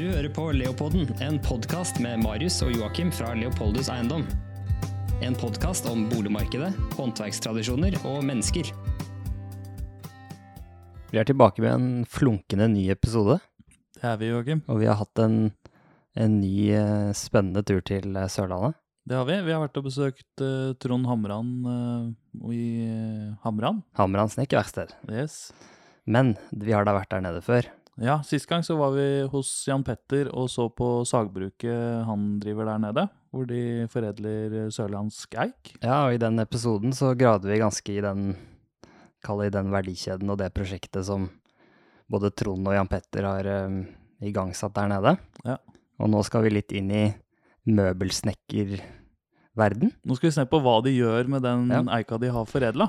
Du hører på Leopolden, en podkast med Marius og Joakim fra Leopoldus Eiendom. En podkast om boligmarkedet, håndverkstradisjoner og mennesker. Vi er tilbake med en flunkende ny episode, Det er vi, Joakim. og vi har hatt en, en ny eh, spennende tur til eh, Sørlandet. Det har vi. Vi har vært og besøkt eh, Trond Hamran eh, i eh, Hamran. Hamran snekkerverksted. Yes. Men vi har da vært der nede før. Ja, sist gang så var vi hos Jan Petter og så på sagbruket han driver der nede, hvor de foredler eh, sørlandsk eik. Ja, og i den episoden så grader vi ganske i den, i den verdikjeden og det prosjektet som både Trond og Jan Petter har um, igangsatt der nede. Ja. Og nå skal vi litt inn i møbelsnekkerverden. Nå skal vi se på hva de gjør med den Ja. eika de har foredla.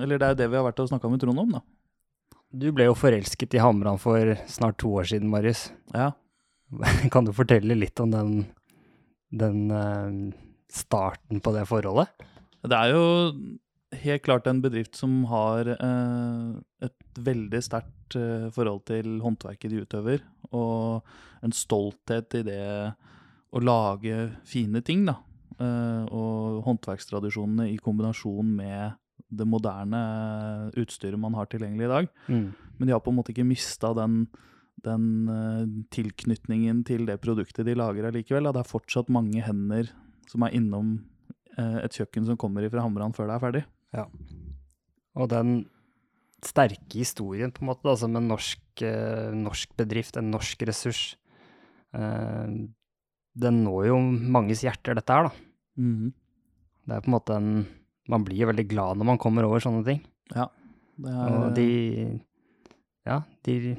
Eller det er jo det vi har vært og snakka med Trond om, da. Du ble jo forelsket i Hamran for snart to år siden, Marius. Ja. Kan du fortelle litt om den, den eh, starten på det forholdet? Det er jo helt klart en bedrift som har eh, et veldig sterkt eh, forhold til håndverket de utøver, og en stolthet i det å lage fine ting, da. Og håndverkstradisjonene i kombinasjon med det moderne utstyret man har tilgjengelig i dag. Men de har på en måte ikke mista den, den eh, tilknytningen til det produktet de lager allikevel. Det er fortsatt mange hender som er innom eh, et kjøkken som kommer fra Hamran før det er ferdig. Og den sterke historien, på en måte, da, som en norsk, eh, norsk bedrift, en norsk ressurs, eh, den når jo manges hjerter, dette her, da. Mm. Det er på en måte en Man blir veldig glad når man kommer over sånne ting. Det er, Og de Ja, de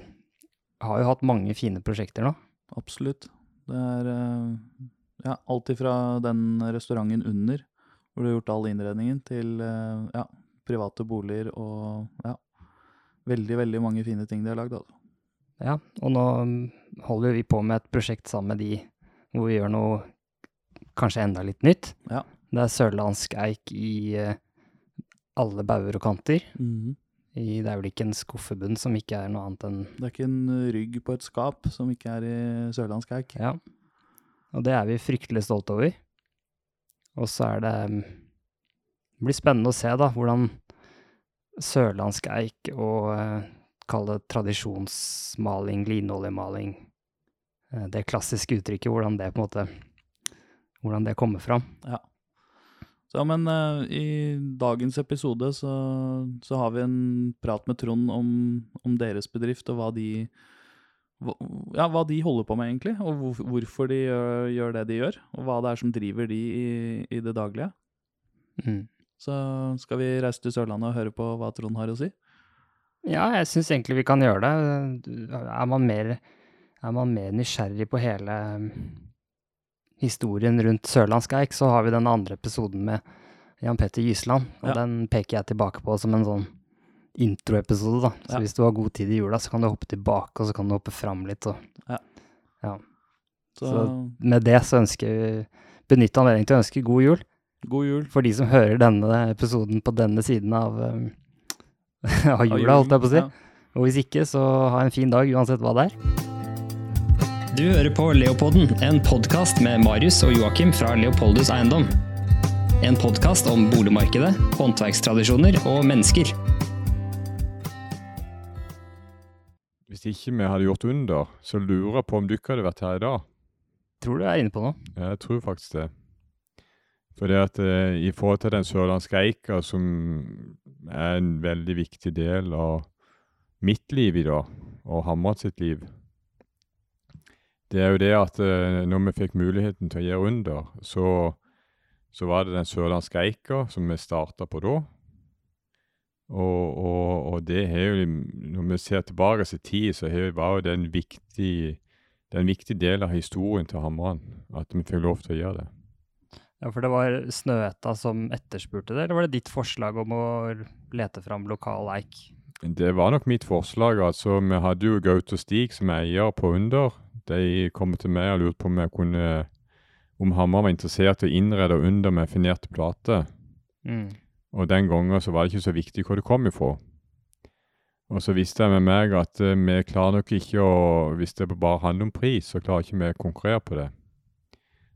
har jo hatt mange fine prosjekter nå. Absolutt. Det er eh, ja, alt ifra den restauranten under, hvor du har gjort all innredningen, til eh, ja, private boliger og ja, veldig, veldig mange fine ting de har lagd. Altså. Ja, og nå mm, holder vi på med et prosjekt sammen med de hvor vi gjør noe kanskje enda litt nytt. Ja. Det er sørlandsk eik i eh, alle bauger og kanter. I, det er vel ikke en skuffebunn som ikke er noe annet enn Det er ikke en rygg på et skap som ikke er i sørlandsk eik. Ja. Og det er vi fryktelig stolte over. Og så er det mm, Det blir spennende å se, da, hvordan sørlandsk eik og uh, kall det tradisjonsmaling, linoljemaling, eh, det klassiske uttrykket, hvordan det på en måte Hvordan det kommer fram. Så, men uh, i dagens episode så, så har vi en prat med Trond om, om deres bedrift og hva de hva, ja, hva de holder på med, egentlig. Og hvor, hvorfor de gjør, gjør det de gjør. Og hva det er som driver de i, i det daglige. Mm. Så skal vi reise til Sørlandet og høre på hva Trond har å si. Ja, jeg syns egentlig vi kan gjøre det. Er man mer, er man mer nysgjerrig på hele historien rundt sørlandsk eik, så har vi den andre episoden med Jan Petter Gysland. Og Ja. den peker jeg tilbake på som en sånn introepisode, da. Så Ja. hvis du har god tid i jula, så kan du hoppe tilbake, og så kan du hoppe fram litt. Og Så, Så- med det så ønsker vi benytte anledningen til å ønske god jul god jul. for de som hører denne episoden på denne siden av, um, av jula, holdt jeg på å si. Ja. Og hvis ikke, så ha en fin dag uansett hva det er. Du hører på Leopolden, en podkast med Marius og Joakim fra Leopoldus Eiendom. En podkast om boligmarkedet, håndverkstradisjoner og mennesker. Hvis ikke vi hadde gjort under, så lurer jeg på om du ikke hadde vært her i dag. Tror du jeg er inne på noe? Jeg tror faktisk det. For det at eh, i forhold til den sørlandske eika, som er en veldig viktig del av mitt liv i dag, og Hamrat sitt liv, det er jo det at eh, når vi fikk muligheten til å gjøre under, så, så var det den sørlandske eika som vi starta på da. Og, og, og det har jo, når vi ser tilbake i tid, så var jo det en viktig, det er en viktig del av historien til Hamran, at vi fikk lov til å gjøre det. Ja, for det var Snøhetta som etterspurte det, eller var det ditt forslag om å lete fram lokal eik? Det var nok mitt forslag. altså Vi hadde jo Gaute Stig som er eier på Under. De kom til meg og lurte på om jeg kunne om Hamar var interessert i å innrede Under med finerte plater. Mm. Og den gangen så var det ikke så viktig hvor det kom ifra. Og så visste jeg med meg at eh, vi klarer nok ikke å Hvis det bare handler om pris, så klarer ikke vi å konkurrere på det.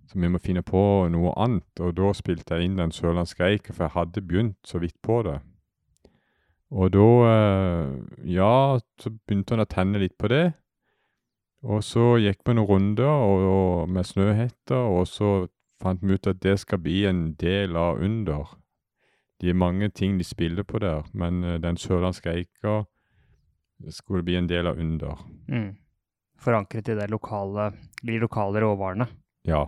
Så vi må finne på noe annet. Og da spilte jeg inn den sørlandske eika, for jeg hadde begynt så vidt på det. Og da eh, Ja, så begynte han å tenne litt på det. Og så gikk vi noen runder og, og med snøhetter, og så fant vi ut at det skal bli en del av Under. Det er mange ting de spiller på der, men eh, den sørlandske eika skulle bli en del av Under. Mm. Forankret i det lokale, de lokale råvarene. Ja.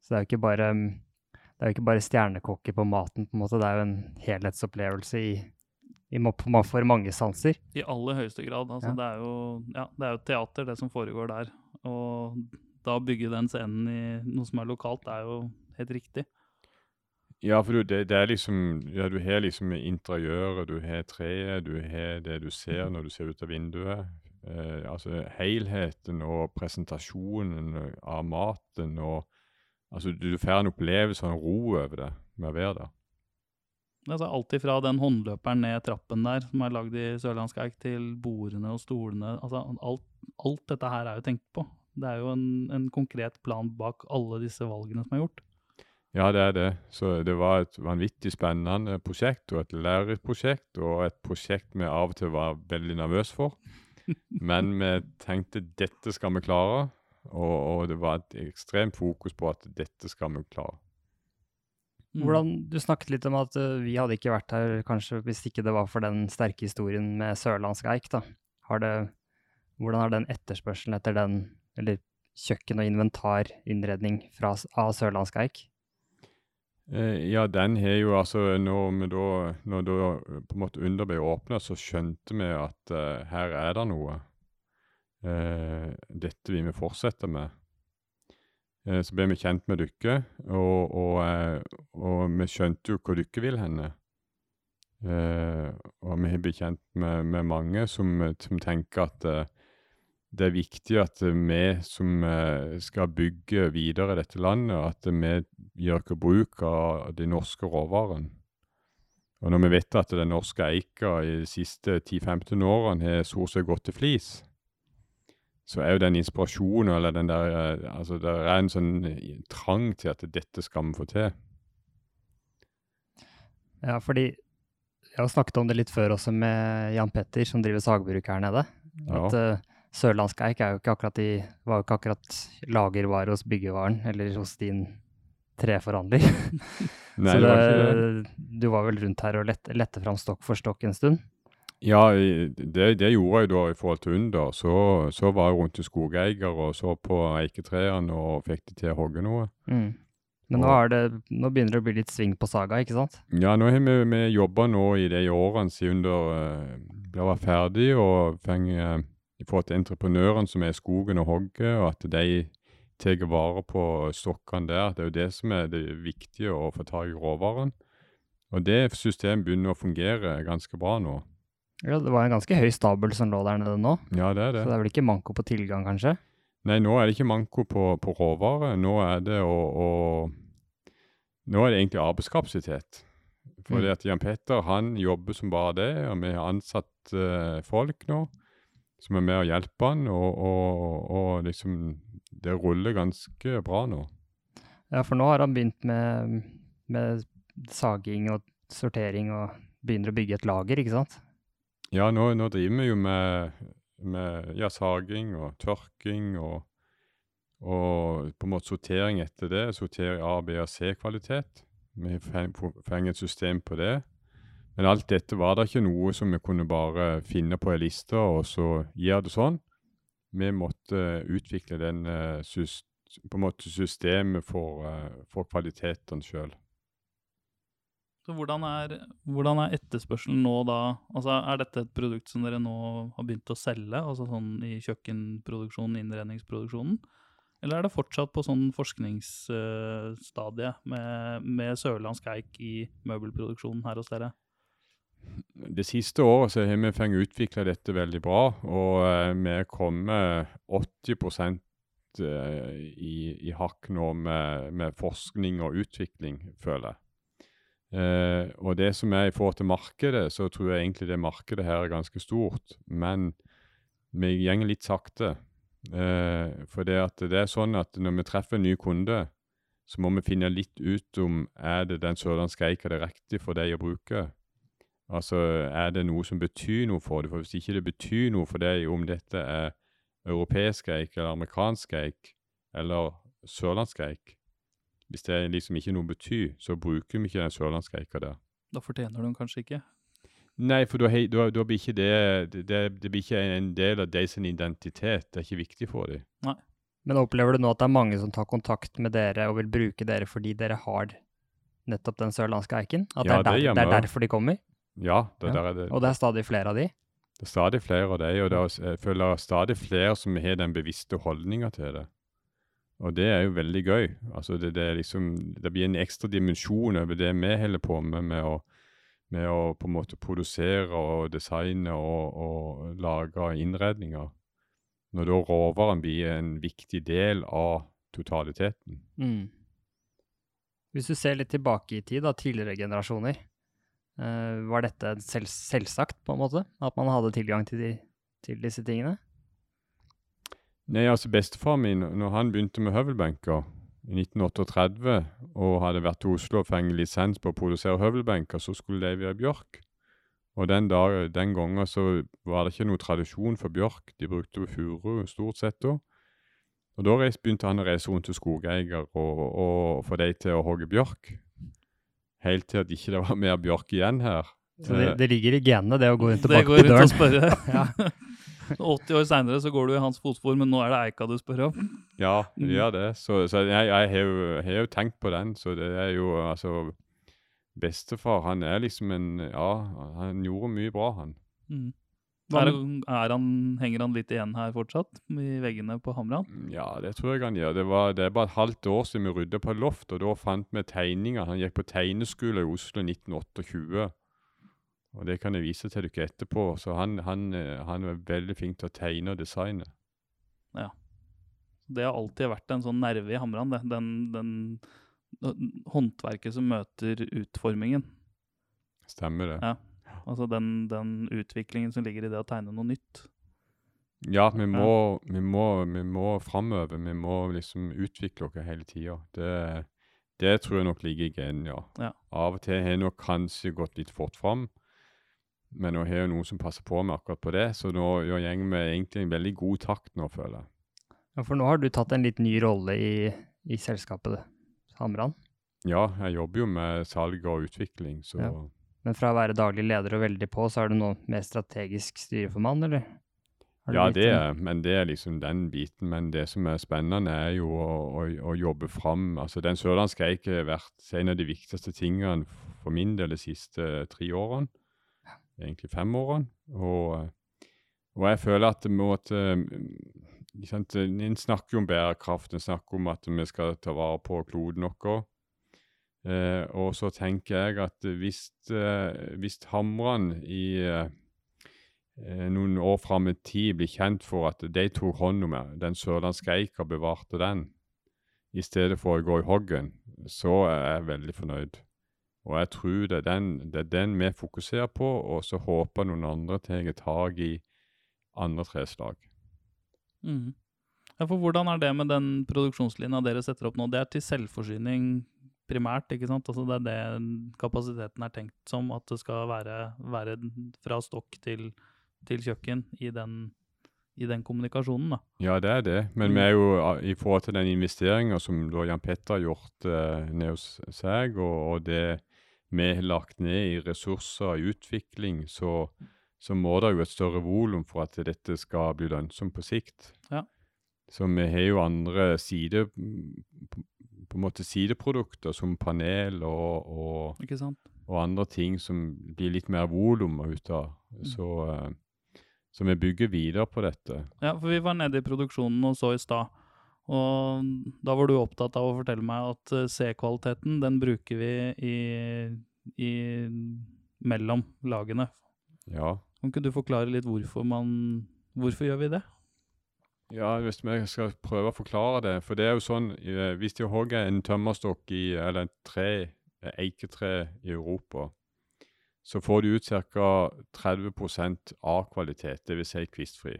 Så det er jo ikke bare mm, det er jo ikke bare stjernekokker på maten, på en måte. Det er jo en helhetsopplevelse i, må- på- for mange sanser. I aller høyeste grad. Altså, Ja. det, er jo, ja, det er jo teater, det som foregår der. Og da å bygge den scenen i noe som er lokalt, det er jo helt riktig. Ja, for du, det, det er liksom Ja, du har liksom interiøret, du har treet, du har det du ser når du ser ut av vinduet. Eh, altså helheten og presentasjonen av maten og Altså, du får en opplevelse og en ro over det med å være der. Altså, alt ifra den håndløperen ned trappen der, som er lagd i sørlandsk eik, til bordene og stolene. Altså, alt, alt dette her er jo tenkt på. Det er jo en, en konkret plan bak alle disse valgene som er gjort. Ja, det er det. Så det var et vanvittig spennende prosjekt, og et lærerikt prosjekt, og et prosjekt vi av og til var veldig nervøse for. Men vi tenkte dette skal vi klare, og, og det var et ekstremt fokus på at dette skal vi klare. Mm. Hvordan, du snakket litt om at eh, vi hadde ikke vært her kanskje hvis ikke det var for den sterke historien med sørlandsk eik. da. Har det, hvordan er den etterspørselen etter den, eller kjøkken- og inventarinnredning fra, av sørlandsk eik? Eh, ja, den har jo altså Når vi da, når da på en måte under ble åpna, så skjønte vi at uh, her er det noe. Uh, dette vil vi fortsette med. Eh, så ble vi kjent med dere, og, og, eh, og vi skjønte jo hvor dere vil henne. Eh, og vi har blitt kjent med, med mange som, som tenker at det er viktig at vi som skal bygge videre dette landet, at vi gjør ikke bruk av de norske råvarene. Og når vi vet at den norske eika i de siste 10-15 årene har stort sett gått til flis, så er jo den inspirasjonen, eller den der eh, Altså, det er en sånn eh, trang til at dette skal vi få til. Ja, fordi jeg har snakket om det litt før også med Jan Petter, som driver sagbruk her nede. Ja. At uh, sørlandsk eik er jo ikke akkurat i, var jo ikke akkurat lagervare hos byggevaren, eller hos din treforhandler. Nei, Så det det, var du var vel rundt her og lette, lette fram stokk for stokk en stund? Ja, det, det gjorde jeg da i forhold til under. Så, så var jeg rundt til skogeier og så på eiketrærne og fikk de til å hogge noe. Mm. Men nå, er det, nå begynner det å bli litt sving på saga, ikke sant? Ja, nå har vi, vi jobba nå i de årene siden under uh, ble ferdig, og feng, eh, i forhold til entreprenørene som er i skogen og hogger, og at de tar vare på stokkene der. Det er jo det som er det viktige, å få tak i råvaren. Og det systemet begynner å fungere ganske bra nå. Ja, det var en ganske høy stabel som lå der nede nå, Ja, det er det. så det er vel ikke manko på tilgang, kanskje? Nei, nå er det ikke manko på, på råvarer. Nå er det å, å Nå er det egentlig arbeidskapasitet. For Mm. at Jan Petter han jobber som bare det, og vi har ansatt eh, folk nå som er med og hjelper han, og, og, og liksom Det ruller ganske bra nå. Ja, for nå har han begynt med, med saging og sortering og begynner å bygge et lager, ikke sant? Ja, nå, nå driver vi jo med, med ja, saging og tørking og, og på en måte sortering etter det. Sortering A, B og C-kvalitet. Vi har feng- få- fått et system på det. Men alt dette var det ikke noe som vi kunne bare finne på ei liste og så gjøre det sånn. Vi måtte utvikle den eh, på en måte systemet for, eh, for kvalitetene sjøl. Så hvordan er, hvordan er etterspørselen nå da? Altså, er dette et produkt som dere nå har begynt å selge, altså sånn i kjøkkenproduksjonen, innredningsproduksjonen? Eller er det fortsatt på sånn forskningsstadie med, med sørlandsk eik i møbelproduksjonen her hos dere? Det siste året så har vi fått utvikla dette veldig bra, og eh, vi er kommet 80 eh, i, i hakk nå med, med forskning og utvikling, føler jeg. Eh, og det som er i forhold til markedet, så tror jeg egentlig det markedet her er ganske stort. Men vi går litt sakte. Eh, for det, det er sånn at når vi treffer en ny kunde, så må vi finne litt ut om er det den sørlandske eika det er riktig for deg å bruke. Altså, er det noe som betyr noe for deg? For hvis ikke det betyr noe for deg om dette er europeisk eik eller amerikansk eik eller sørlandsk eik, hvis det liksom ikke noe betyr, så bruker vi ikke den sørlandske eika der. Da fortjener du den kanskje ikke. Nei, for da, da, da blir ikke det, det, det det blir ikke en del av deres identitet. Det er ikke viktig for dem. Men opplever du nå at det er mange som tar kontakt med dere og vil bruke dere fordi dere har nettopp den sørlandske eiken? At Ja, det, er der, det det er derfor de kommer? Ja, det, Ja. Der er det, Og det er stadig flere av de? det er stadig flere av dem, og det er, jeg føler stadig flere som har den bevisste holdninga til det. Og det er jo veldig gøy. Altså det, det, liksom, det blir en ekstra dimensjon over det vi holder på med, med å, med å på en måte produsere og designe og, og lage innredninger. Når da råvaren blir en viktig del av totaliteten. Mm. Hvis du ser litt tilbake i tid, da, tidligere generasjoner, eh, var dette selv, selvsagt, på en måte? At man hadde tilgang til, de, til disse tingene? Nei, altså Bestefar min, når han begynte med høvelbenker i 1938, og hadde vært til Oslo og fengt lisens på å produsere høvelbenker, så skulle det være bjørk. Og den, dag, den gangen så var det ikke noe tradisjon for bjørk. De brukte furu stort sett da. Og da begynte han å reise rundt til skogeier og, og få dem til å hogge bjørk. Helt til at ikke det var mer bjørk igjen her. Så det, det ligger i genene, det å gå rundt og Det banke går på rundt og døren. spørre. Ja. 80 år seinere så går du i hans fotspor, men nå er det eika du spør om. Ja, det Mm. gjør det. Så, så jeg, jeg har jo, har jo tenkt på den. Så det er jo altså Bestefar, han er liksom en Ja, han gjorde mye bra, han. Mm. Er, er han, henger han litt igjen her fortsatt, i veggene på Hamran? Ja, det tror jeg han gjør. Det, var, det er bare et halvt år siden vi rydda på loft, og da fant vi tegninger. Han gikk på tegneskole i Oslo i 1928. Og det kan jeg vise til dere etterpå. Så han, han, eh, han er veldig flink til å tegne og designe. Ja. Det har alltid vært en sånn nerve i Hamran, det. Den, den, håndverket som møter utformingen. Stemmer det? Ja. Altså den, den utviklingen som ligger i det å tegne noe nytt. Ja, vi må, vi må, vi må framover. Vi må liksom utvikle oss hele tida. Det, det tror jeg nok ligger i genen, ja. Ja. Av og til har jeg nok kanskje gått litt fort fram, men nå har jeg noen som passer på meg akkurat på det, så nå gjør vi med egentlig en veldig god takt nå, føler jeg. Ja, for nå har du tatt en litt ny rolle i, i selskapet Hamran. Ja, jeg jobber jo med salg og utvikling, så Ja. Men fra å være daglig leder og veldig på, så er du nå mer strategisk styreformann, eller? Ja, det er, men det er liksom den biten. Men det som er spennende, er jo å, å, å jobbe fram Altså, den sørlandske eik har vært en av de viktigste tingene for min del de siste tre årene. Egentlig fem årene. Og, og jeg føler at det måtte eh, ikke sant, En snakker jo om bærekraft, en snakker om at vi skal ta vare på kloden vår. Eh, og så tenker jeg at hvis, eh, hvis Hamran i eh, noen år fram i tid blir kjent for at de tok hånd om den sørlandske eika bevarte den, i stedet for å gå i hoggen, så er jeg veldig fornøyd. Og jeg tror det er den, det er den vi fokuserer på, og så håper noen andre tar tak i andre treslag. Mm. Ja, for hvordan er det med den produksjonslinja dere setter opp nå? Det er til selvforsyning primært, ikke sant? Altså det er det kapasiteten er tenkt som, at det skal være, være fra stokk til, til kjøkken i den, i den kommunikasjonen, da. Ja, det er det. Men vi er jo i forhold til den investeringa som Jan Petter har gjort eh, ned hos seg, og, og det vi har lagt ned i ressurser i utvikling, så, så må det jo et større volum for at dette skal bli lønnsomt på sikt. Ja. Så vi har jo andre side, på, en måte sideprodukter som panel og, og, og andre ting som blir litt mer volum ut av. Så, eh, så vi bygger videre på dette. Ja, for vi var nede i produksjonen og så i stad. Og da var du opptatt av å fortelle meg at eh, C-kvaliteten, den bruker vi i, i mellom lagene. Ja. Kan ikke du forklare litt hvorfor man Hvorfor gjør vi det? Ja, hvis vi skal prøve å forklare det. For det er jo sånn, eh, hvis de hogger en tømmerstokk i, eller en tre eh, eiketre i Europa, så får du ut ca. 30% A-kvalitet, dvs. Si kvistfri.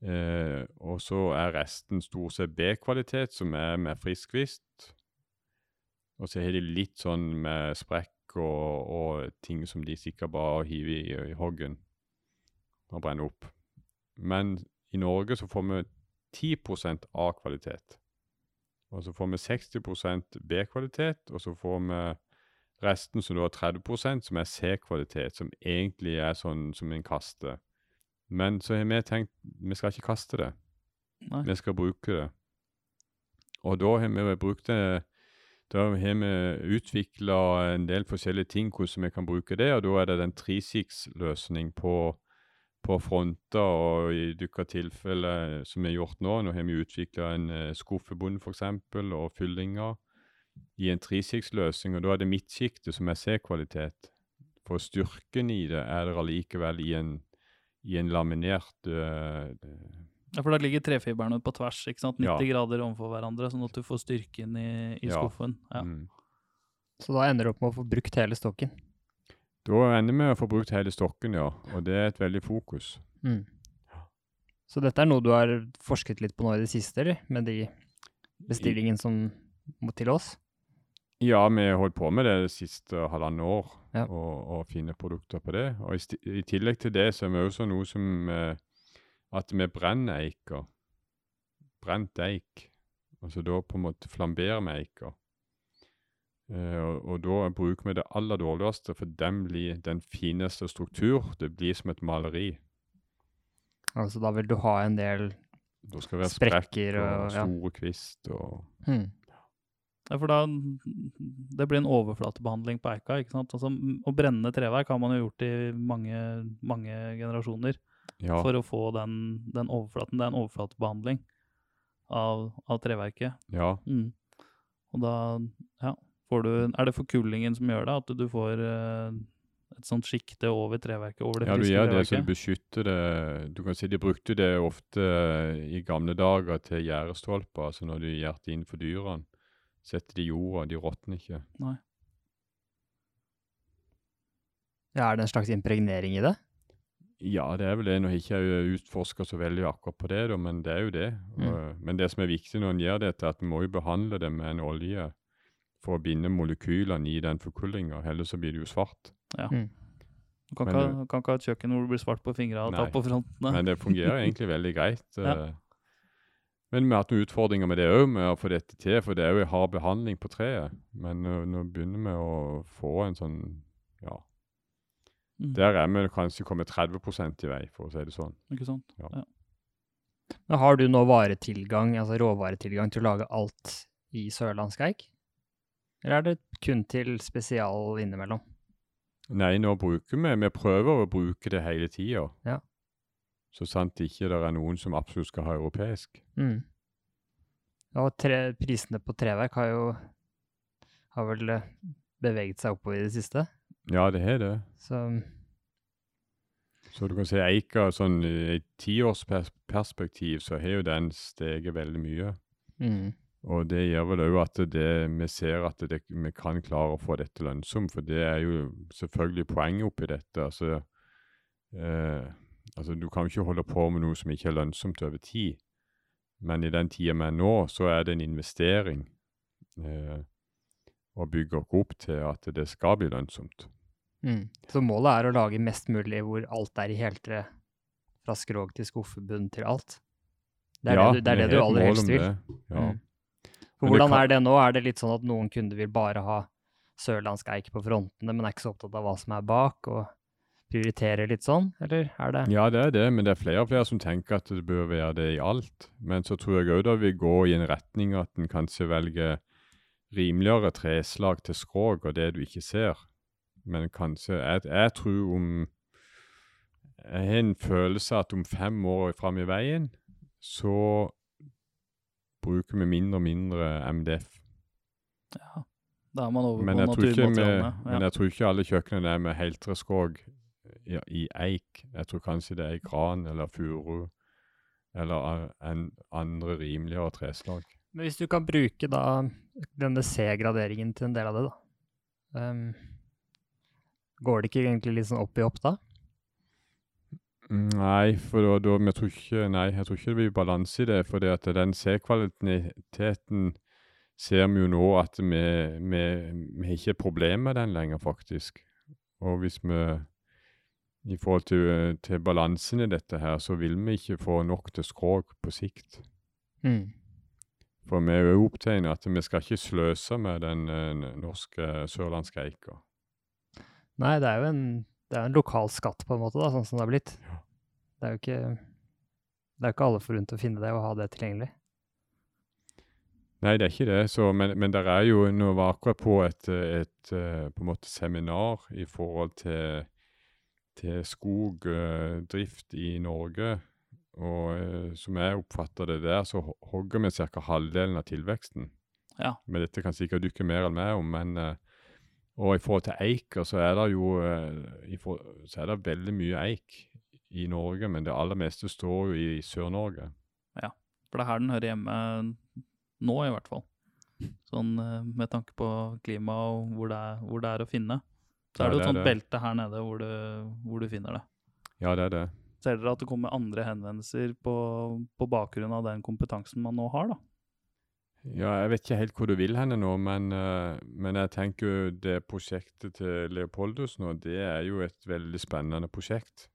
Eh, og så er resten stort sett B-kvalitet, som er med friskvist. Og så har de litt sånn med sprekk og, og ting som de sikkert bare hiver i, i hoggen og brenner opp. Men i Norge så får vi 10% A-kvalitet. Og så får vi 60% B-kvalitet, og så får vi resten, som da er 30% som er C-kvalitet, som egentlig er sånn som en kaster. Men så har vi tenkt vi skal ikke kaste det. Nei. Vi skal bruke det. Og da har vi brukt det Da har vi utvikla en del forskjellige ting hvordan vi kan bruke det, og da er det den 3-6-løsning på, på fronter og i dukka tilfeller som vi har gjort nå. Nå har vi utvikla en uh, skuffebunn f.eks. og fyllinger i en 3-6-løsning, og da er det midtsjiktet som er C-kvalitet. For styrken i det er det allikevel i en i en laminert uh, Ja, For da ligger trefiberne på tvers, ikke sant? 90 Ja. grader overfor hverandre, sånn at du får styrken i, i Ja. skuffen. Ja. mm. Så da ender du opp med å få brukt hele stokken. Da ender vi med å få brukt hele stokken, ja. Og det er et veldig fokus. Mm. Så dette er noe du har forsket litt på nå i det siste, eller? Med de bestillingene som må til oss? Ja, vi har holdt på med det det siste halvannet år, Ja. og, og finne produkter på det. Og i, i tillegg til det så er vi også noe som eh, At vi brenner eiker. Brent eik. Altså da på en måte flamberer vi eiker. Eh, og, og da bruker vi det aller dårligste, for den blir den fineste struktur. Det blir som et maleri. Altså da vil du ha en del Sprekker sprekk og, og- ja. store kvist og hmm. Ja, for da Det blir en overflatebehandling på eika. ikke sant? Altså, m- Å brenne treverk har man jo gjort i mange, mange generasjoner Ja. for å få den, den overflaten. Det er en overflatebehandling av, av treverket. ja. Mm. Og da ja, får du Er det forkullingen som gjør det? At du får eh, et sånt sjikte over treverket? over det Ja, du gjør gjør det, så du beskytter det Du kan si de brukte det ofte eh, i gamle dager til gjerdestolper, altså når du gjerdet inn for dyrene. Setter de i jorda, de råtner ikke. Ja, er det en slags impregnering i det? Ja, det er vel det. Nå har ikke jeg utforska så veldig akkurat på det, da, men det er jo det. Mm. Men det som er viktig når en gjør dette, er at en må jo behandle det med en olje for å binde molekylene i den forkullinga, ellers så blir det jo svart. Mm. Du kan, Men ikke, ha- kan ikke ha et kjøkken hvor det blir svart på fingra og ta på på Nei, Men det fungerer egentlig veldig greit. Ja. Men vi har hatt noen utfordringer med det òg, med å få dette til. For det er jo en hard behandling på treet. Men nå, nå begynner vi å få en sånn Ja. Mm. Der er vi kanskje kommet 30% i vei, for å si det sånn. Ikke sant? Men har du nå varetilgang, altså råvaretilgang til å lage alt i sørlandsk eik? Eller er det kun til spesial innimellom? Nei, nå bruker vi Vi prøver å bruke det hele tida. Ja. Så sant ikke det er noen som absolutt skal ha europeisk. Mm. Og tre, prisene på treverk har jo har vel eh, beveget seg oppover i det siste. Ja, det har det. Så Så du kan si Eika sånn i et tiårsperspektiv så har jo den steget veldig mye. mm. Og det gjør vel òg at det, vi ser at det, vi kan klare å få dette lønnsomt, for det er jo selvfølgelig poenget oppi dette. Altså, eh, altså du kan jo ikke holde på med noe som ikke er lønnsomt over tid. Men i den tida vi er nå, så er det en investering eh, å bygge oss opp til at det skal bli lønnsomt. Mm. Så målet er å lage mest mulig hvor alt er i heltre, fra skrog til skuffebunn til alt. Det er Ja, det det er det, det du aller helst vil. Ja. Mm. Hvordan kan- er det nå? Er det litt sånn at noen kunder vil bare ha sørlandsk eik på frontene, men er ikke så opptatt av hva som er bak, og prioriterer litt sånn, eller er det Ja, det er det, men det er flere og flere som tenker at det bør være det i alt. Men så tror jeg òg det vil gå i en retning at en kanskje velger rimeligere treslag til skrog og det du ikke ser. Men kanskje Jeg, jeg tror om Jeg har en følelse at om fem år fram i veien, så bruker vi mindre og mindre MDF. Ja. Da er man over Men på naturmaterialene. vi, naturmaterialene. men jeg tror ikke alle kjøkkenene er med heltreskog i, i eik. Jeg tror kanskje det er gran eller furu eller en andre rimeligere treslag. Men hvis du kan bruke da denne C-graderingen til en del av det, da. um, går det ikke egentlig litt sånn opp i opp da? Nei, for da, da jeg tror ikke, nei, jeg tror ikke det blir balanse i det. For det at den C-kvaliteten ser vi jo nå at vi, vi, vi har ikke et problem med den lenger, faktisk. Og hvis vi i forhold til, til balansen i dette her, så vil vi ikke få nok til skrog på sikt. Mm. For vi er jo opptegnet at vi skal ikke sløse med den eh, norske sørlandske eika. Nei, det er jo en, det er en lokal skatt på en måte, da, sånn som det har blitt. Ja. Det er jo ikke, det er ikke alle forunt å finne det og ha det tilgjengelig. Nei, det er ikke det. Så, men, men det er jo Nå var akkurat på et, et eh, på en måte seminar i forhold til, til skogdrift i Norge. Og eh, som jeg oppfatter det der, så hogger vi ca. halvdelen av tilveksten. Ja. Men dette kan sikkert dukke mer enn meg om. men... eh, og i forhold til eiker, så er det jo eh, så er det veldig mye eik i Norge, men det aller meste står jo i Sør-Norge. Ja, For det er her den hører hjemme nå, i hvert fall. Sånn eh, med tanke på klima og hvor det er, hvor det er å finne. Så er det jo et sånt belte her nede hvor du, hvor du finner det. Ja, det er det. Ser dere at det kommer andre henvendelser på, på bakgrunn av den kompetansen man nå har, da? Ja, jeg vet ikke helt hvor du vil henne nå, men, eh, men jeg tenker jo det prosjektet til Leopoldus nå, det er jo et veldig spennende prosjekt.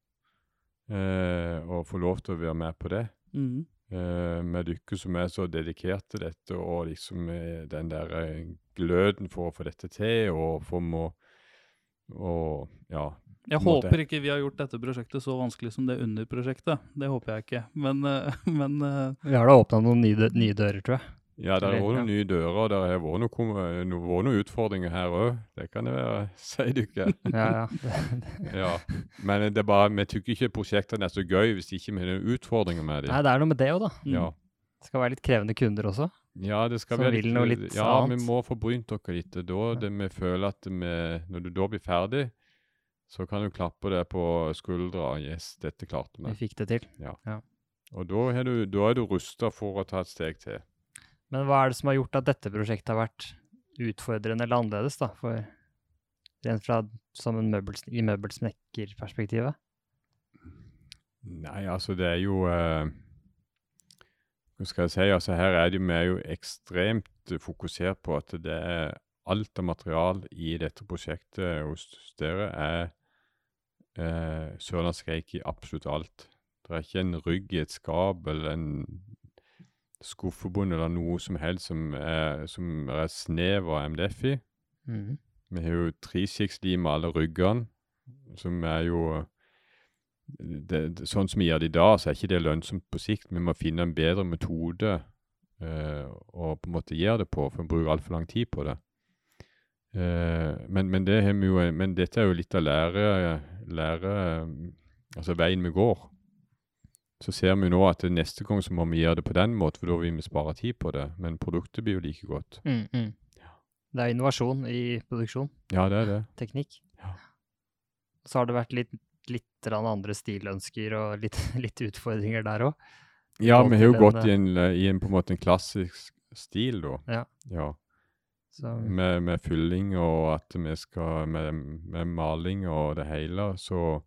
Eh, å få lov til å være med på det. Mm. Eh, med dere som er så dedikert til dette, og liksom eh, den der eh, gløden for å få dette til, og for å og, ja. Jeg håper måte. ikke vi har gjort dette prosjektet så vanskelig som det underprosjektet. Det håper jeg ikke. Men, eh, men eh, Vi har da åpna noen nye, dø- nye dører, tror jeg. Ja, det har vært noen nye dører, og det har vært noen, noen utfordringer her òg. Det kan jeg være, si dere. Ja, ja. Ja. Men det er bare, vi syns ikke prosjektene er så gøy hvis ikke vi har noen utfordringer med dem. Nei, det er noe med det òg, da. Ja. Det skal være litt krevende kunder også. Ja, det skal Som være vil noe litt Ja, vi må få brynt dere litt. Da det vi føler at vi, når du da blir ferdig, så kan du klappe deg på skuldra. Yes, dette klarte Vi vi. fikk det til. Og da er du, da er du rusta for å ta et steg til. Men hva er det som har gjort at dette prosjektet har vært utfordrende eller annerledes, da? For rent fra som en møbels, i møbelsnekkerperspektivet? Nei, altså det er jo eh, skal jeg si? Altså Her er det, vi er jo ekstremt eh, fokusert på at det er alt av material i dette prosjektet hos dere er eh, sørlandsskreik i absolutt alt. Det er ikke en rygg i et skap eller en skuffebunn eller noe som helst som er, som er snev av MDF i. Mm. Vi har jo treskikkslim med alle ryggene, som er jo det, det, Sånn som vi gjør det i dag, så er ikke det lønnsomt på sikt. Vi må finne en bedre metode uh, å på en måte gjøre det på, for vi bruker altfor lang tid på det. Uh, men, men, det jo, men dette er jo litt av lære, lære Altså veien vi går. Så ser vi nå at neste gang så må vi gjøre det på den måten, for da vil vi spare tid på det. Men produktet blir jo like godt. Mm, mm. Det er innovasjon i produksjon, Ja, det er det. teknikk. Ja. Så har det vært litt, litt andre stilønsker og litt, litt utfordringer der òg. Ja, vi har jo gått en, i en, eh, i en på en måte en klassisk stil, da. Ja. ja. Med, med fylling og at vi skal med, med maling og det hele, så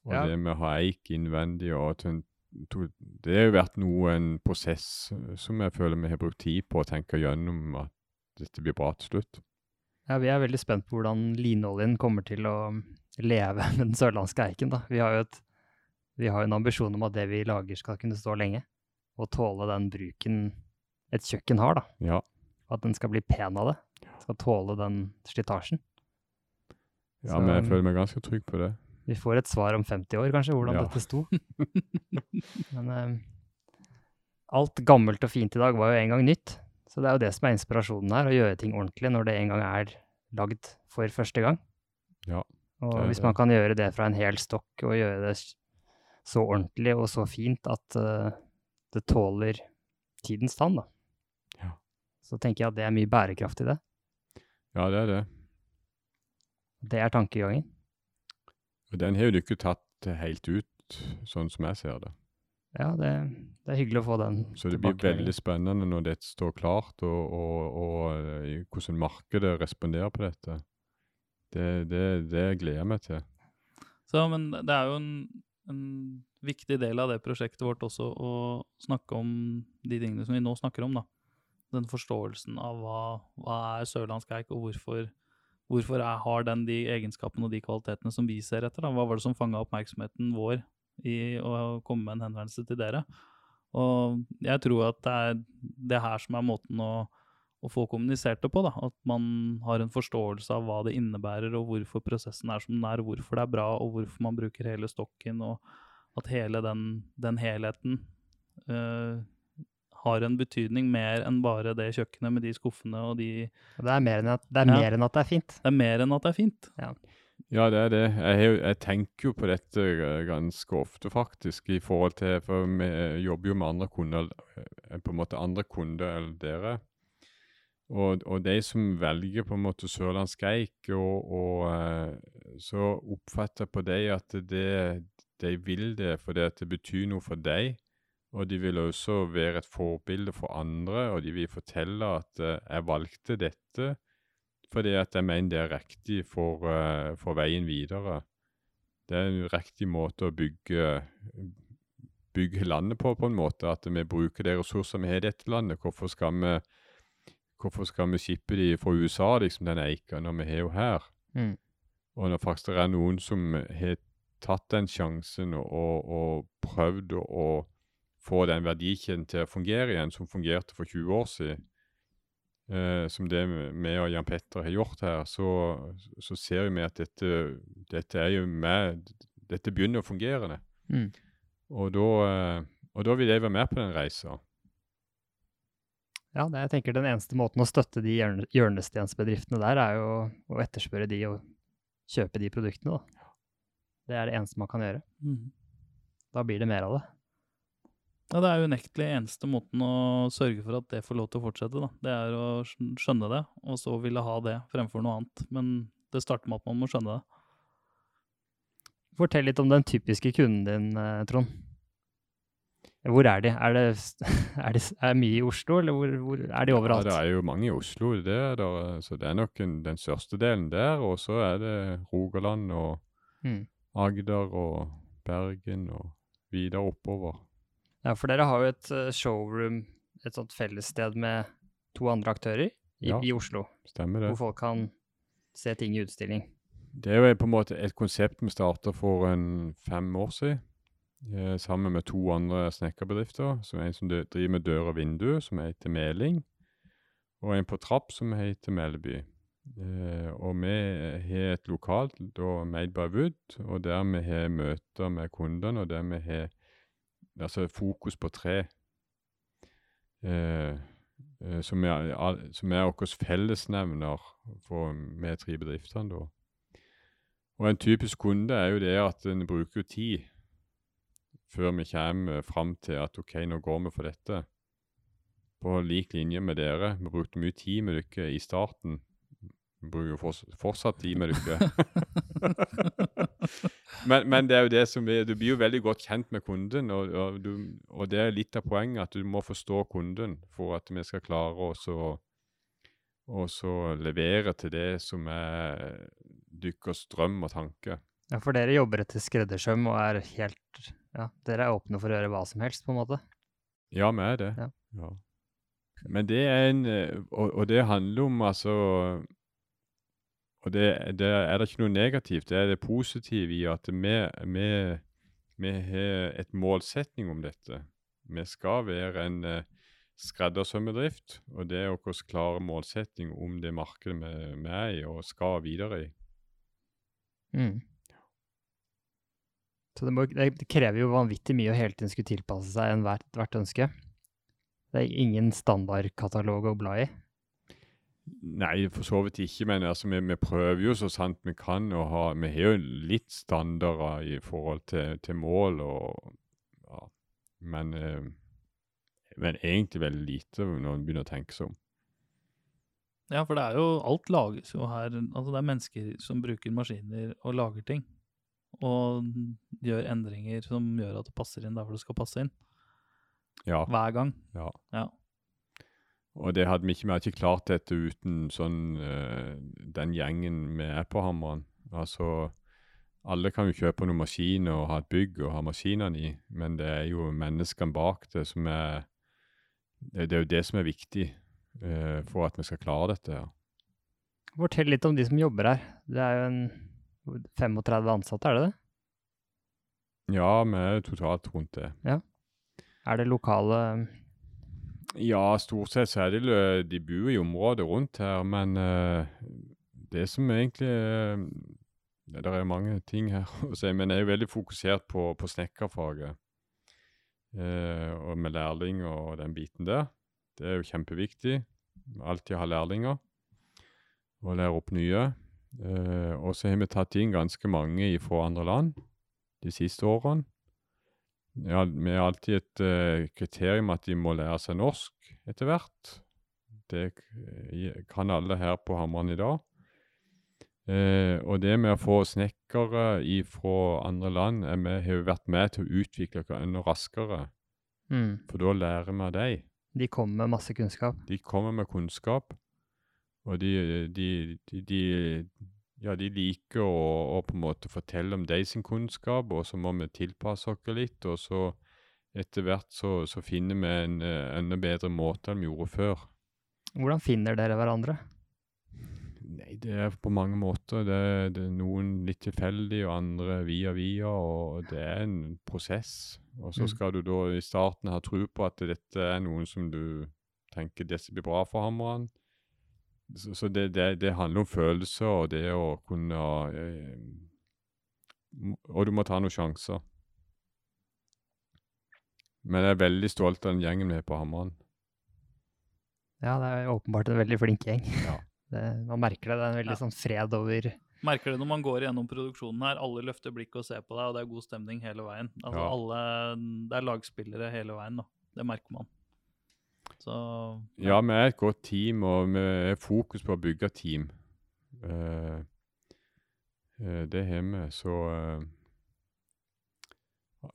Og Ja. det med å ha eik innvendig og to, Det har jo vært noe, en prosess eh, som jeg føler vi har brukt tid på å tenke gjennom at dette blir bra til slutt. ja, vi er veldig spent på hvordan linoljen kommer til å leve med den sørlandske eiken. da. Vi har jo et, vi har en ambisjon om at det vi lager skal kunne stå lenge, og tåle den bruken et kjøkken har. da. Ja. At den skal bli pen av det. Skal tåle den slitasjen. ja Så- men jeg føler meg ganske trygg på det. Vi får et svar om 50 år, kanskje, hvordan Ja. dette sto. Men eh, alt gammelt og fint i dag var jo en gang nytt. Så det er jo det som er inspirasjonen her, å gjøre ting ordentlig når det en gang er lagd for første gang. Ja, Og det hvis man kan gjøre det fra en hel stokk, og gjøre det så ordentlig og så fint at uh, det tåler tidens tann, da. Ja. Så tenker jeg at det er mye bærekraft i det. Ja, det er det. Det er tankegangen. Og den har jo du ikke tatt helt ut, sånn som jeg ser det. Ja, det, det er hyggelig å få den tilbake. Så det blir veldig spennende når dette står klart, og, og, og eh, hvordan markedet responderer på dette. Det, det, det gleder jeg meg til. Så, men det er jo en, en viktig del av det prosjektet vårt også å snakke om de tingene som vi nå snakker om. da. Den forståelsen av hva, hva er sørlandsk eik, og hvorfor, hvorfor er, har den de egenskapene og de kvalitetene som vi ser etter. da. Hva var det som fanga oppmerksomheten vår i å komme med en henvendelse til dere? Og jeg tror at det er det her som er måten å, å få kommunisert det på. da, At man har en forståelse av hva det innebærer, og hvorfor prosessen er som den er, og hvorfor det er bra, og hvorfor man bruker hele stokken, og at hele den, den helheten uh, har en betydning mer enn bare det kjøkkenet med de skuffene og de Det er mer enn at det er, Ja. mer enn at det er fint. Det er mer enn at det er fint. Ja, det er det. Jeg, har jo- jeg tenker jo på dette eh, ganske ofte, faktisk, i forhold til For vi jobber jo med andre kunder, eh, på en måte andre kunder enn dere. Og, og de som velger på en måte sørlandsk eik, og, og eh, så oppfatter på de at det, de vil det fordi det betyr noe for dem. Og de vil også være et forbilde for andre, og de vil fortelle at eh, jeg valgte dette fordi at jeg mener det er riktig for, eh, for veien videre. Det er en riktig måte å bygge, bygge landet på, på en måte. At vi bruker de ressursene vi har i dette landet. Hvorfor skal vi, hvorfor skal vi shippe de fra USA, liksom, den eika, når vi har jo her? Mm. Og når faktisk det er noen som har tatt den sjansen og, og, og prøvd å, å få den verdikjeden til å fungere igjen, som fungerte for 20 år siden, eh, som det vi og Jan Petter har gjort her, så, så ser vi at dette, dette er jo med Dette begynner å fungere. Mm. Og da, eh, og da vil jeg være med på den reisa. Ja, det jeg tenker den eneste måten å støtte de hjørne, hjørnestensbedriftene der, er jo å etterspørre de og kjøpe de produktene, da. Det er det eneste man kan gjøre. Mm. Da blir det mer av det. Ja, det er unektelig eneste måten å sørge for at det får lov til å fortsette. da. Det er å skjønne det, og så ville ha det fremfor noe annet. Men det starter med at man må skjønne det. Fortell litt om den typiske kunden din, eh, Trond. Hvor er de? Er det, er det er mye i Oslo, eller hvor, hvor er de overalt? Ja, det er jo mange i Oslo, det er der, så det er nok en, den største delen der. Og så er det Rogaland og Mm. Agder og Bergen og videre oppover. Ja, for dere har jo et eh, showroom, et sånt fellessted med to andre aktører i, Ja. i Oslo, Stemmer det. hvor folk kan se ting i utstilling. Det er jo på en måte et konsept vi starta for en fem år siden. Eh, sammen med to andre snekkerbedrifter. Så En som driver med dør og vindu, som heter Meling. Og en på trapp, som heter Melby. Eh, og vi har et lokalt, da Made by Wood, og der vi har møter med kundene, og der vi har altså fokus på tre. Eh, eh, som er, som er vår fellesnevner for vi tre bedriftene, da. Og en typisk kunde er jo det at en bruker tid før vi kommer fram til at OK, nå går vi for dette. På lik linje med dere. Vi brukte mye tid med dere i starten. Vi bruker jo fortsatt tid med dere. men, men det er jo det som er, du blir jo veldig godt kjent med kunden, og, og, du, og det er litt av poenget at du må forstå kunden for at vi skal klare å levere til det som er dykkers drøm og tanke. Ja, for dere jobber etter skreddersøm og er helt Ja, dere er åpne for å gjøre hva som helst, på en måte. Ja, vi er det. Ja. Ja. Men det er en eh, Og, og det handler om altså Og det, det er det ikke noe negativt. Det er det positive i at vi, vi, vi har et målsetning om dette. Vi skal være en skreddersømmedrift, skreddersømbedrift, og det er vår klare målsetning om det markedet vi, vi er i og skal videre i. Mm. Så det, må, det krever jo vanvittig mye å hele tiden skulle tilpasse seg en hvert, hvert ønske. Det er ingen standardkatalog å bla i. Nei, for så vidt ikke, men altså, vi, vi prøver jo så sant vi kan og ha Vi har jo litt standarder i forhold til, til mål og ja, men, eh, men egentlig veldig lite når en begynner å tenke seg om. Ja, for det er jo Alt lages jo her. Altså, det er mennesker som bruker maskiner og lager ting. Og gjør endringer som gjør at det passer inn der hvor det skal passe inn. Ja, Hver gang. ja. Ja. og det hadde vi ikke, vi hadde ikke klart dette uten sånn uh, den gjengen vi er på Hammeren. Altså, alle kan jo kjøpe noen maskiner og ha et bygg og ha maskinene i, men det er jo menneskene bak det som er Det, det er jo det som er viktig uh, for at vi skal klare dette. her. Fortell litt om de som jobber her. Det er jo en 35 ansatte, er det det? Ja, vi er totalt rundt det. Ja. Er det lokale Ja, stort sett så er det De bor i området rundt her, men uh, det som egentlig uh, Det er mange ting her å si, men jeg er jo veldig fokusert på, på snekkerfaget. Uh, og med lærling og den biten der. Det er jo kjempeviktig. Alltid ha lærlinger og lære opp nye. Eh, og så har vi tatt inn ganske mange fra andre land de siste årene. Ja, vi har alltid et uh, kriterium at de må lære seg norsk etter hvert. Det kan alle her på Hammeren i dag. Uh, og det med å få snekkere fra andre land er med, har jo vært med til å utvikle oss enda raskere. mm, For da lærer vi av dem. De kommer med masse kunnskap. De kommer med kunnskap, og de, de, de, de, ja, de liker å, å på en måte fortelle om de sin kunnskap, og så må vi tilpasse oss litt. Og så etter hvert så, så finner vi en eh, enda bedre måte enn vi gjorde før. Hvordan finner dere hverandre? Nei, det er på mange måter. Det, det er noen litt tilfeldig, og andre via via, og det er en prosess. Og så Mm. skal du da i starten ha tro på at dette er noen som du tenker dette blir bra for hammeren. Så, så det, det, det handler om følelser og det å kunne eh, Og du må ta noen sjanser. Men jeg er veldig stolt av den gjengen vi har på Hammeren. Ja, det er åpenbart en veldig flink gjeng. Ja. Det, man merker det. Det er en veldig Ja. sånn fred over Merker det når man går gjennom produksjonen her. Alle løfter blikket og ser på deg, og det er god stemning hele veien. Altså Ja. alle, Det er lagspillere hele veien, da. Det merker man. Så Ja, vi er et godt team, og vi er fokus på å bygge team. Uh, uh, det har vi, så uh,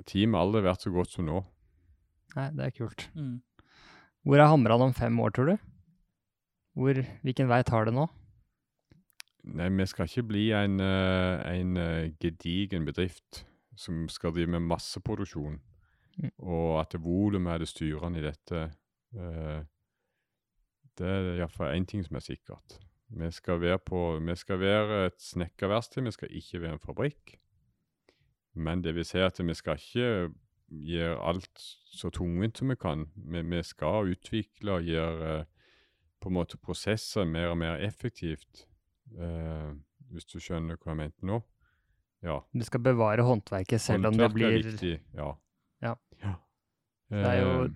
Teamet har aldri vært så godt som nå. Nei, det er kult. mm. Hvor er Hamran om fem år, tror du? Hvor, hvilken vei tar det nå? Nei, vi skal ikke bli en, en gedigen bedrift som skal drive med masseproduksjon, Mm. og at volumet er det styrende i dette. Eh, det er iallfall én ting som er sikkert. Vi skal være, på, vi skal være et snekkerverksted, vi skal ikke være en fabrikk. Men det vil si at vi skal ikke gjøre alt så tungvint som vi kan. Vi, vi skal utvikle og gjøre eh, på en måte prosesser mer og mer effektivt. Eh, hvis du skjønner hva jeg mente nå? Ja. Du skal bevare håndverket selv om det Håndverk er viktig, ja. Ja. ja. Det er jo- Eh,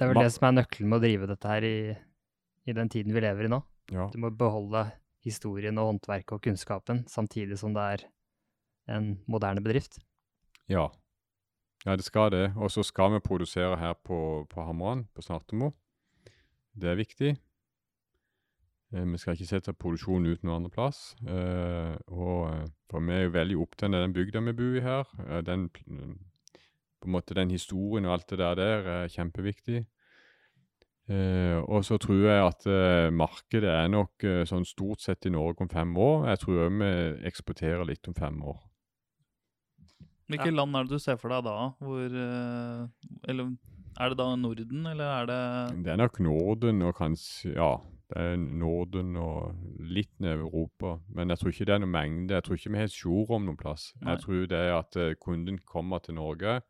Det er vel Ma- det som er nøkkelen med å drive dette her i, i den tiden vi lever i nå. ja. Du må beholde historien og håndverket og kunnskapen, samtidig som det er en moderne bedrift. Ja. ja, det skal det. Og så skal vi produsere her på, på Hamran, på Snartemo. Det er viktig. Eh, vi skal ikke sette produksjonen ut noen andre plass. Eh, og, eh, for vi er jo veldig opptatt av den bygda vi bor i her. Eh, den, på en måte den historien og alt det der der er kjempeviktig. Eh, og så tror jeg at eh, markedet er nok eh, sånn stort sett i Norge om fem år. Jeg tror òg vi eksporterer litt om fem år. Hvilke land er det du ser for deg da? Hvor eh, Eller er det da Norden, eller er det Det er nok Norden og kanskje Ja, det er Norden og litt ned i Europa. Men jeg tror ikke det er noen mengde. Jeg tror ikke vi har et om noen plass. Nei. Jeg tror det er at eh, kunden kommer til Norge,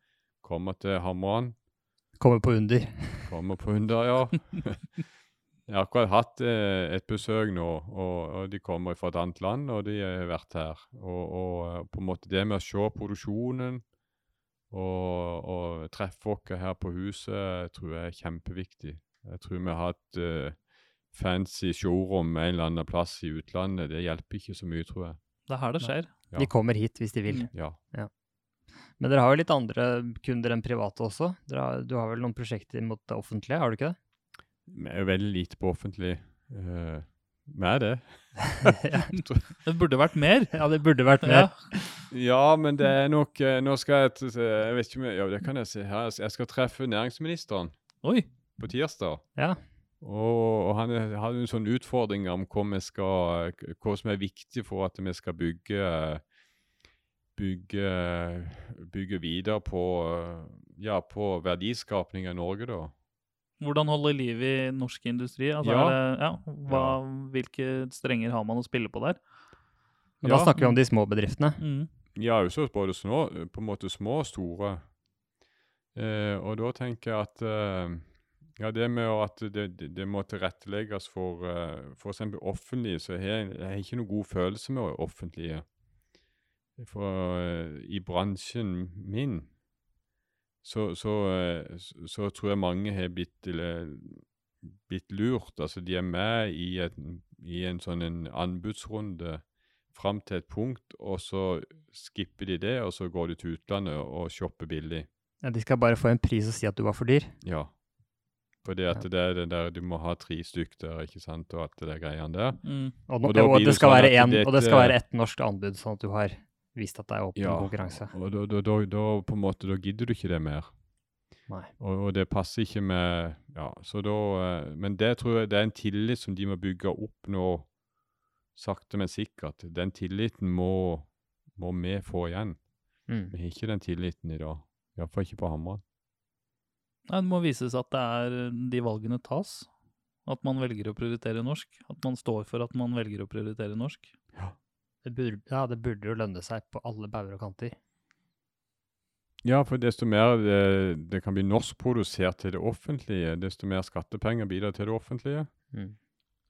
kommer til hammeren. Kommer på under. kommer på Under, ja. Jeg har akkurat hatt eh, et besøk nå, og, og de kommer fra et annet land, og de har vært her. Og, og eh, på en måte det med å se produksjonen og, og treffe oss her på huset, tror jeg er kjempeviktig. Jeg tror vi har hatt eh, fancy showroom en eller annen plass i utlandet. Det hjelper ikke så mye, tror jeg. Det er her det skjer. Ja. De kommer hit hvis de vil. Ja. Ja. Men dere har jo litt andre kunder enn private også. Dere har, du har vel noen prosjekter mot det offentlige, har du ikke det? Vi er jo veldig lite på offentlig. Uh, vi er det. ja. Det burde vært mer. ja, det burde vært mer. Ja, men det er nok eh, Nå skal jeg Jeg vet ikke om jeg, Ja, det kan jeg si her. Jeg skal treffe næringsministeren Oi. på tirsdag. Ja. Og, og han er- hadde en sånn utfordring om hva, vi skal, hva som er viktig for at vi skal bygge bygge, bygge videre på, ja, på verdiskapning i Norge, da. Hvordan holde liv i norsk industri? Altså, Ja. er det, ja, hva, Hvilke strenger har man å spille på der? Men da snakker vi om de små bedriftene. Mm. Ja, også både små, på en måte små og store. Eh, og da tenker jeg at eh, ja, det med at det, det, det må tilrettelegges for eh, f.eks. offentlige, så har jeg, jeg ikke noen god følelse med offentlige. For eh, i bransjen min så, så, eh, så, tror jeg mange har blitt, blitt lurt. Altså de er med i, en- i en sånn en anbudsrunde fram til et punkt, og så skipper de det, og så går de til utlandet og shopper billig. Ja, de skal bare få en pris og si at du var for dyr. Ja. Fordi at det er det der du må ha tre stykk der, ikke sant, og alt det er greiene der. Mm. Og, nå, Og og, det skal sånn være at en, og det skal være ett norsk anbud, sånn at du har vist at det er åpen Ja. konkurranse. Og da, da, da, da på en måte, da gidder du ikke det mer. Nei. Og, og det passer ikke med Ja, så da eh, Men det tror jeg det er en tillit som de må bygge opp nå, sakte, men sikkert. Den tilliten må, må vi få igjen. Mm. Vi har ikke den tilliten i dag. Iallfall ikke på Hamar. Nei, det må vises at det er de valgene tas. At man velger å prioritere norsk. At man står for at man velger å prioritere norsk. Det burde, ja, det burde jo lønne seg på alle bauger og kanter. Ja, for desto mer det, det kan bli norskprodusert til det offentlige, desto mer skattepenger bidrar til det offentlige. Mm.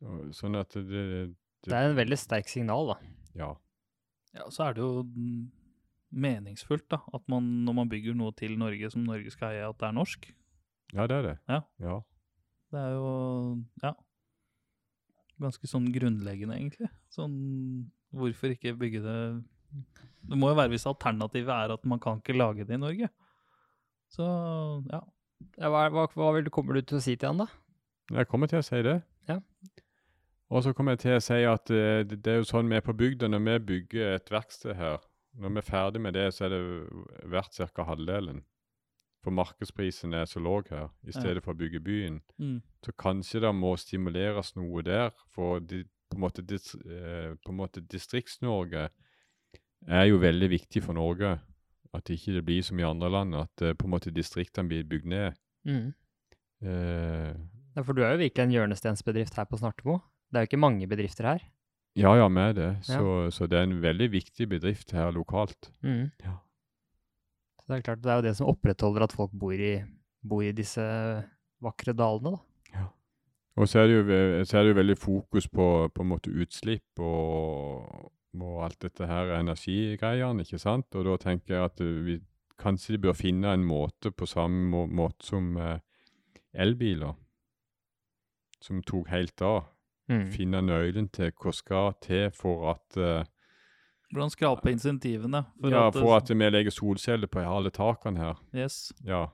Og, sånn at det, det Det er en veldig sterk signal, da. Ja. Ja, så er det jo mm, meningsfullt da, at man når man bygger noe til Norge som Norge skal eie, at det er norsk. ja, det er det. Ja. ja. Det er jo, ja, ganske sånn grunnleggende egentlig. Sånn, hvorfor ikke bygge det Det må jo være hvis alternativet er at man kan ikke lage det i Norge. Så ja. Ja, hva, hva, hva vil, kommer du til å si til han, da? Jeg kommer til å si det. Ja. Og så kommer jeg til å si at eh, det, det er jo sånn vi er på bygda når vi bygger et verksted her. Når vi er ferdig med det, så er det verdt ca. halvdelen. For markedsprisen er så lav her, i stedet for å bygge byen. Mm. Så kanskje det må stimuleres noe der. For de, på en måte, eh, måte Distrikts-Norge er jo veldig viktig for Norge. At ikke det blir som i andre land, at eh, på en måte distriktene blir bygd ned. Mm. Eh, Ja, for du er jo virkelig en hjørnestensbedrift her på Snartemo. Det er jo ikke mange bedrifter her. Ja, ja, med det. Ja. Så, så det er en veldig viktig bedrift her lokalt. Mm. Ja. Så det er klart, det er jo det som opprettholder at folk bor i, bor i disse vakre dalene, da. Og så er det jo, så er det jo veldig fokus på, på en måte utslipp og, og alt dette her energigreiene, ikke sant? Og da tenker jeg at eh, vi kanskje de bør finne en måte på samme må, måte som eh, elbiler, som tok helt av. Mm. Finne nøkkelen til hva skal til for at eh, Hvordan skrape insentivene? Ja, at for at vi legger solceller på alle takene her. Yes. Ja.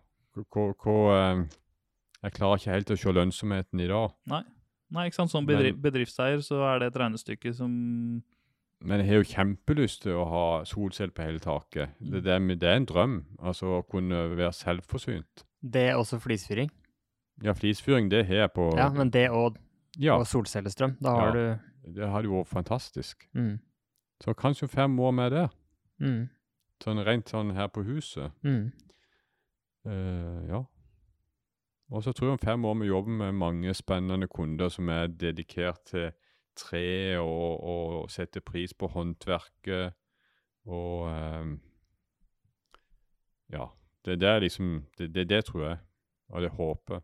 Hva, eh, jeg klarer ikke helt å se lønnsomheten i dag. Nei, ikke sant. Som bedri Men- bedriftseier så er det et regnestykke som Men jeg har jo kjempelyst til å ha solceller på hele taket. Det, det, er, det er en drøm. Altså å kunne være selvforsynt. Det er også flisfyring. Ja, flisfyring, det har jeg på Ja, men det og, Ja, og solcellestrøm. Da har ja, du det hadde jo vært fantastisk. mm. Så kanskje fem år med det. Mm. Sånn rent sånn her på huset. Mm. Uh, ja. Og så tror jeg om fem år vi jobber med mange spennende kunder som er dedikert til tre og, og setter pris på håndverket og um, Ja. Det, det er liksom det, det, det tror jeg, og det håper.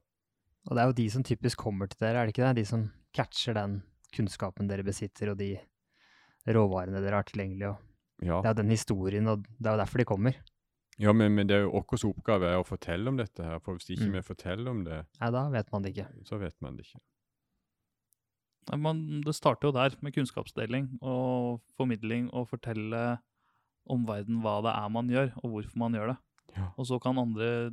Og det er jo de som typisk kommer til dere, er det ikke det? De som catcher den kunnskapen dere besitter, og de råvarene dere har tilgjengelig. Og Ja. det er jo den historien, og det er jo derfor de kommer. Ja, men, men det er jo vår oppgave er å fortelle om dette her. For hvis ikke Mm. vi forteller om det, Nei, da vet man det ikke. så vet man det ikke. Nei, man, Det starter jo der, med kunnskapsdeling og formidling, og fortelle omverdenen hva det er man gjør, og hvorfor man gjør det. Ja. Og så kan andre,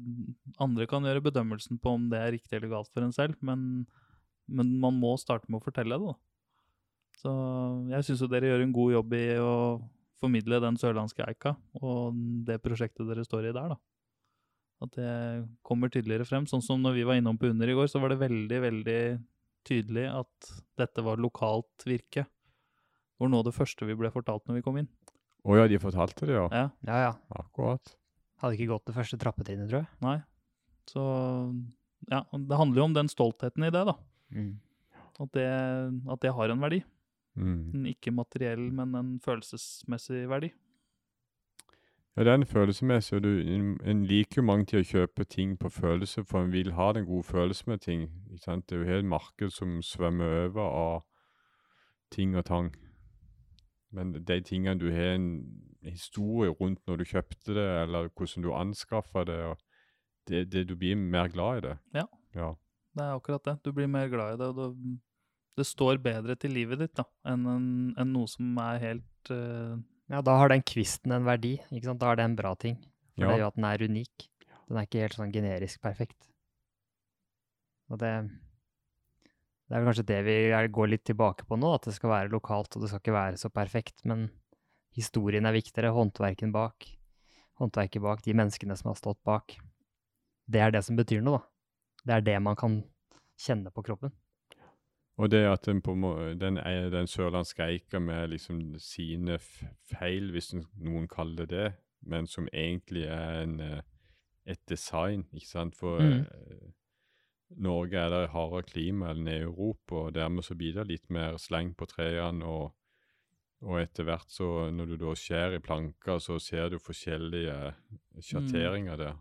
andre kan gjøre bedømmelsen på om det er riktig eller galt for en selv, men, men man må starte med å fortelle det. da. Så jeg syns jo dere gjør en god jobb i å formidle den sørlandske eika og det prosjektet dere står i der. da. At det kommer tydeligere frem. Sånn som når vi var innom på Under i går, så var det veldig, veldig tydelig at dette var lokalt virke. Det var noe av det første vi ble fortalt når vi kom inn. Å ja, de fortalte det, ja. Ja, Ja, ja. Akkurat. Hadde ikke gått det første trappetrinnet, tror jeg. nei. Så ja, det handler jo om den stoltheten i det, da. At det, at det har en verdi. Mm. En ikke materiell, men en følelsesmessig verdi. Ja, det er en følelsesmessig, og du, en, liker jo mange til å kjøpe ting på følelse, for en vil ha den gode følelsen med ting. Ikke sant? Det er jo helt marked som svømmer over av ting og tang. Men de tingene du har en historie rundt når du kjøpte det, eller hvordan du anskaffa det, det, det, du blir mer glad i det. Ja. Ja. Det er akkurat det. Du blir mer glad i det, og det, det står bedre til livet ditt da, enn en, enn noe som er helt uh... Ja, da har den kvisten en verdi, ikke sant? Da er det en bra ting. For det er jo at den er unik. Den er ikke helt sånn generisk perfekt. Og det, det er vel kanskje det vi går litt tilbake på nå, at det skal være lokalt, og det skal ikke være så perfekt, men historien er viktigere, håndverken bak, håndverket bak, de menneskene som har stått bak. Det er det som betyr noe, da. Det er det man kan kjenne på kroppen. Og det at den, på, den, den sørlandske eika med liksom sine feil, hvis noen kaller det det, men som egentlig er en, eh, et design, ikke sant? For mm. eh, Norge er der hardere klima enn i Europa, og dermed så blir det litt mer sleng på trærne. Og, og etter hvert så, når du da skjærer i planker, så ser du forskjellige sjatteringer der.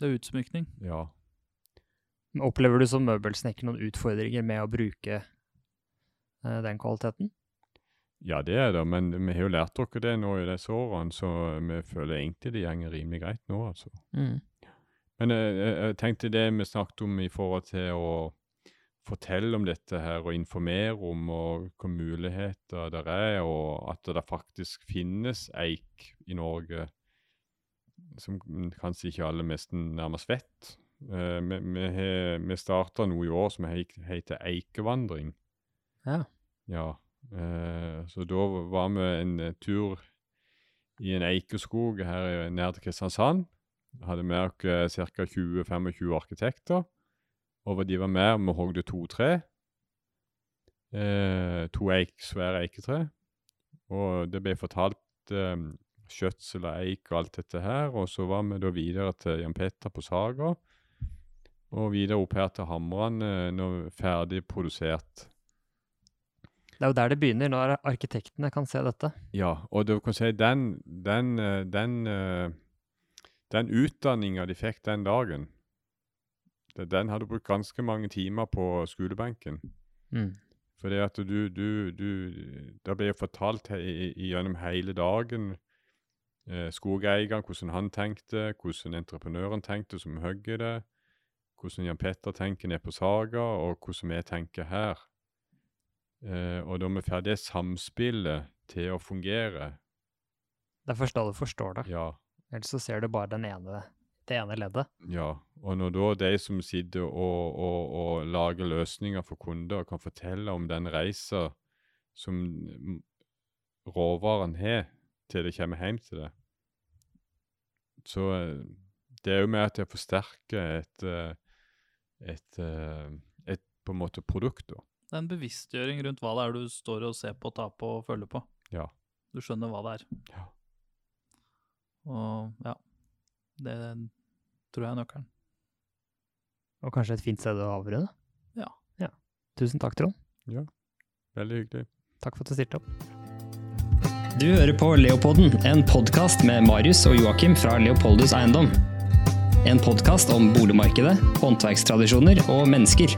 Det er utsmykning. Ja. Opplever du som møbelsnekker noen utfordringer med å bruke eh, den kvaliteten? Ja, det er det, men vi har jo lært dere det nå i disse årene, så vi føler egentlig det går rimelig greit nå, altså. Men eh, jeg, jeg tenkte det vi snakket om i forhold til å fortelle om dette her, og informere om og hvilke muligheter det er, og at det faktisk finnes eik i Norge, som kanskje ikke alle nesten nærmest vet. Eh, vi, vi, vi starta noe i år som heter Eikevandring. Ja. Ja, eh, så da var vi en eh, tur i en eikeskog her nær til Kristiansand. Hadde med oss ca. 20-25 arkitekter. Og de var med, vi hogde to tre. To eik, svære eiketre. Og det ble fortalt eh, skjøtsel av eik og alt dette her. Og så var vi da videre til Jan Petter på Saga. Og videre opp her til hamrene, når ferdig produsert. Det er jo der det begynner, når arkitektene kan se dette. Ja, og du kan si den, den, eh, den, eh, den utdanninga de fikk den dagen, den hadde brukt ganske mange timer på skolebenken. Fordi at du, du, du Det ble fortalt he, i- gjennom hele dagen eh, skogeieren, hvordan han tenkte, hvordan entreprenøren tenkte som hogger det, hvordan Jan Petter tenker ned på Saga, og hvordan vi tenker her. Eh, og da vi får det samspillet til å fungere, Det er først da du forstår det. ja, Ellers så ser du bare den ene, det ene leddet. Ja, og når da de som sitter og, og, og lager løsninger for kunder, kan fortelle om den reisa som råvaren har til det kommer hjem til det, så eh, det er jo med at jeg forsterker et, eh, et, eh, et på en måte produkt, da. Det er en bevisstgjøring rundt hva det er du står og ser på, tar på og føler på. Ja. Du skjønner hva det er. Ja. Og ja, det tror jeg er nøkkelen. Og kanskje et fint sted å avrunde. Ja. ja. Tusen takk, Trond. Ja, Veldig hyggelig. Takk for at du stilte opp. Du hører på Leopolden, en podkast med Marius og Joakim fra Leopoldus Eiendom. En podkast om boligmarkedet, håndverkstradisjoner og mennesker.